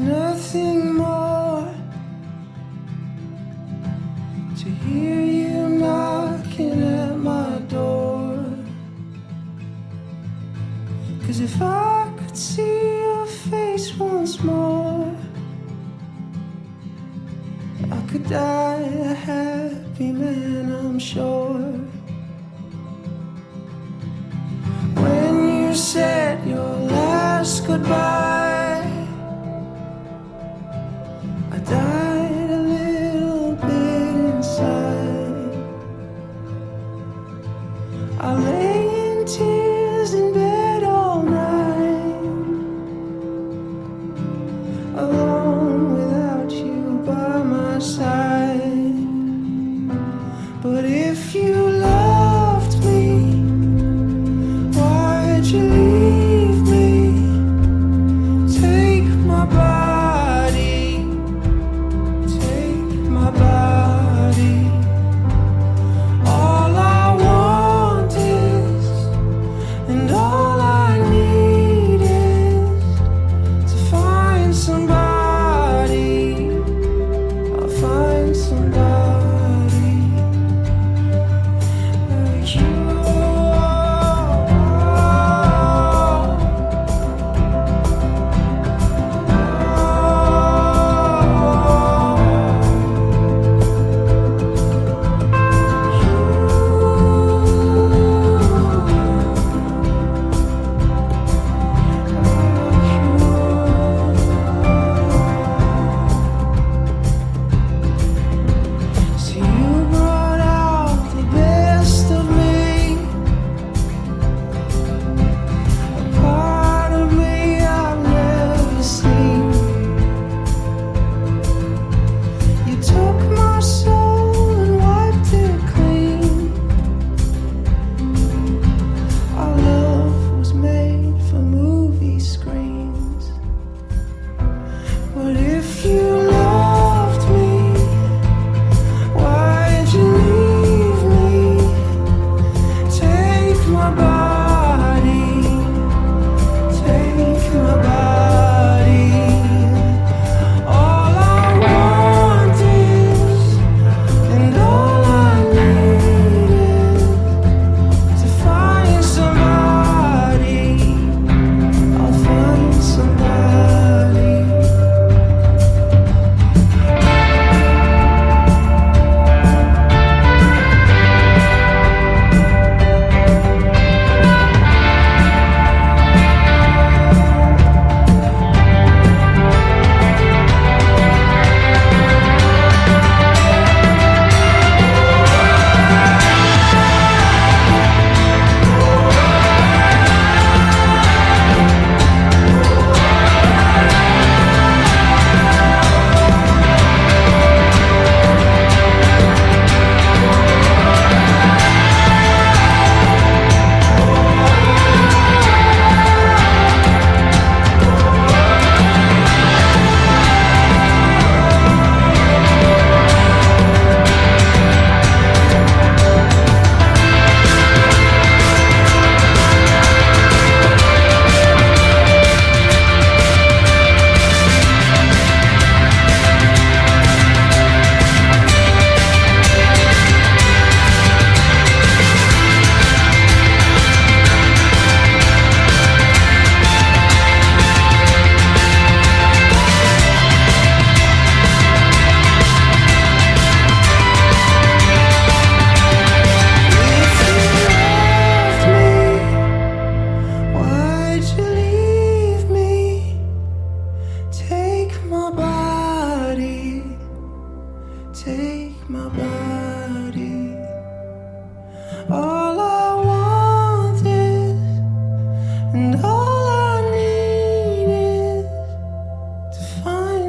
nothing more to hear you knocking at my door. Cause if I could see your face once more, I could die a happy man, I'm sure. When you said your last goodbye. Oh.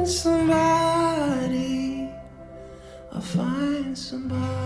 find somebody. I'll find somebody.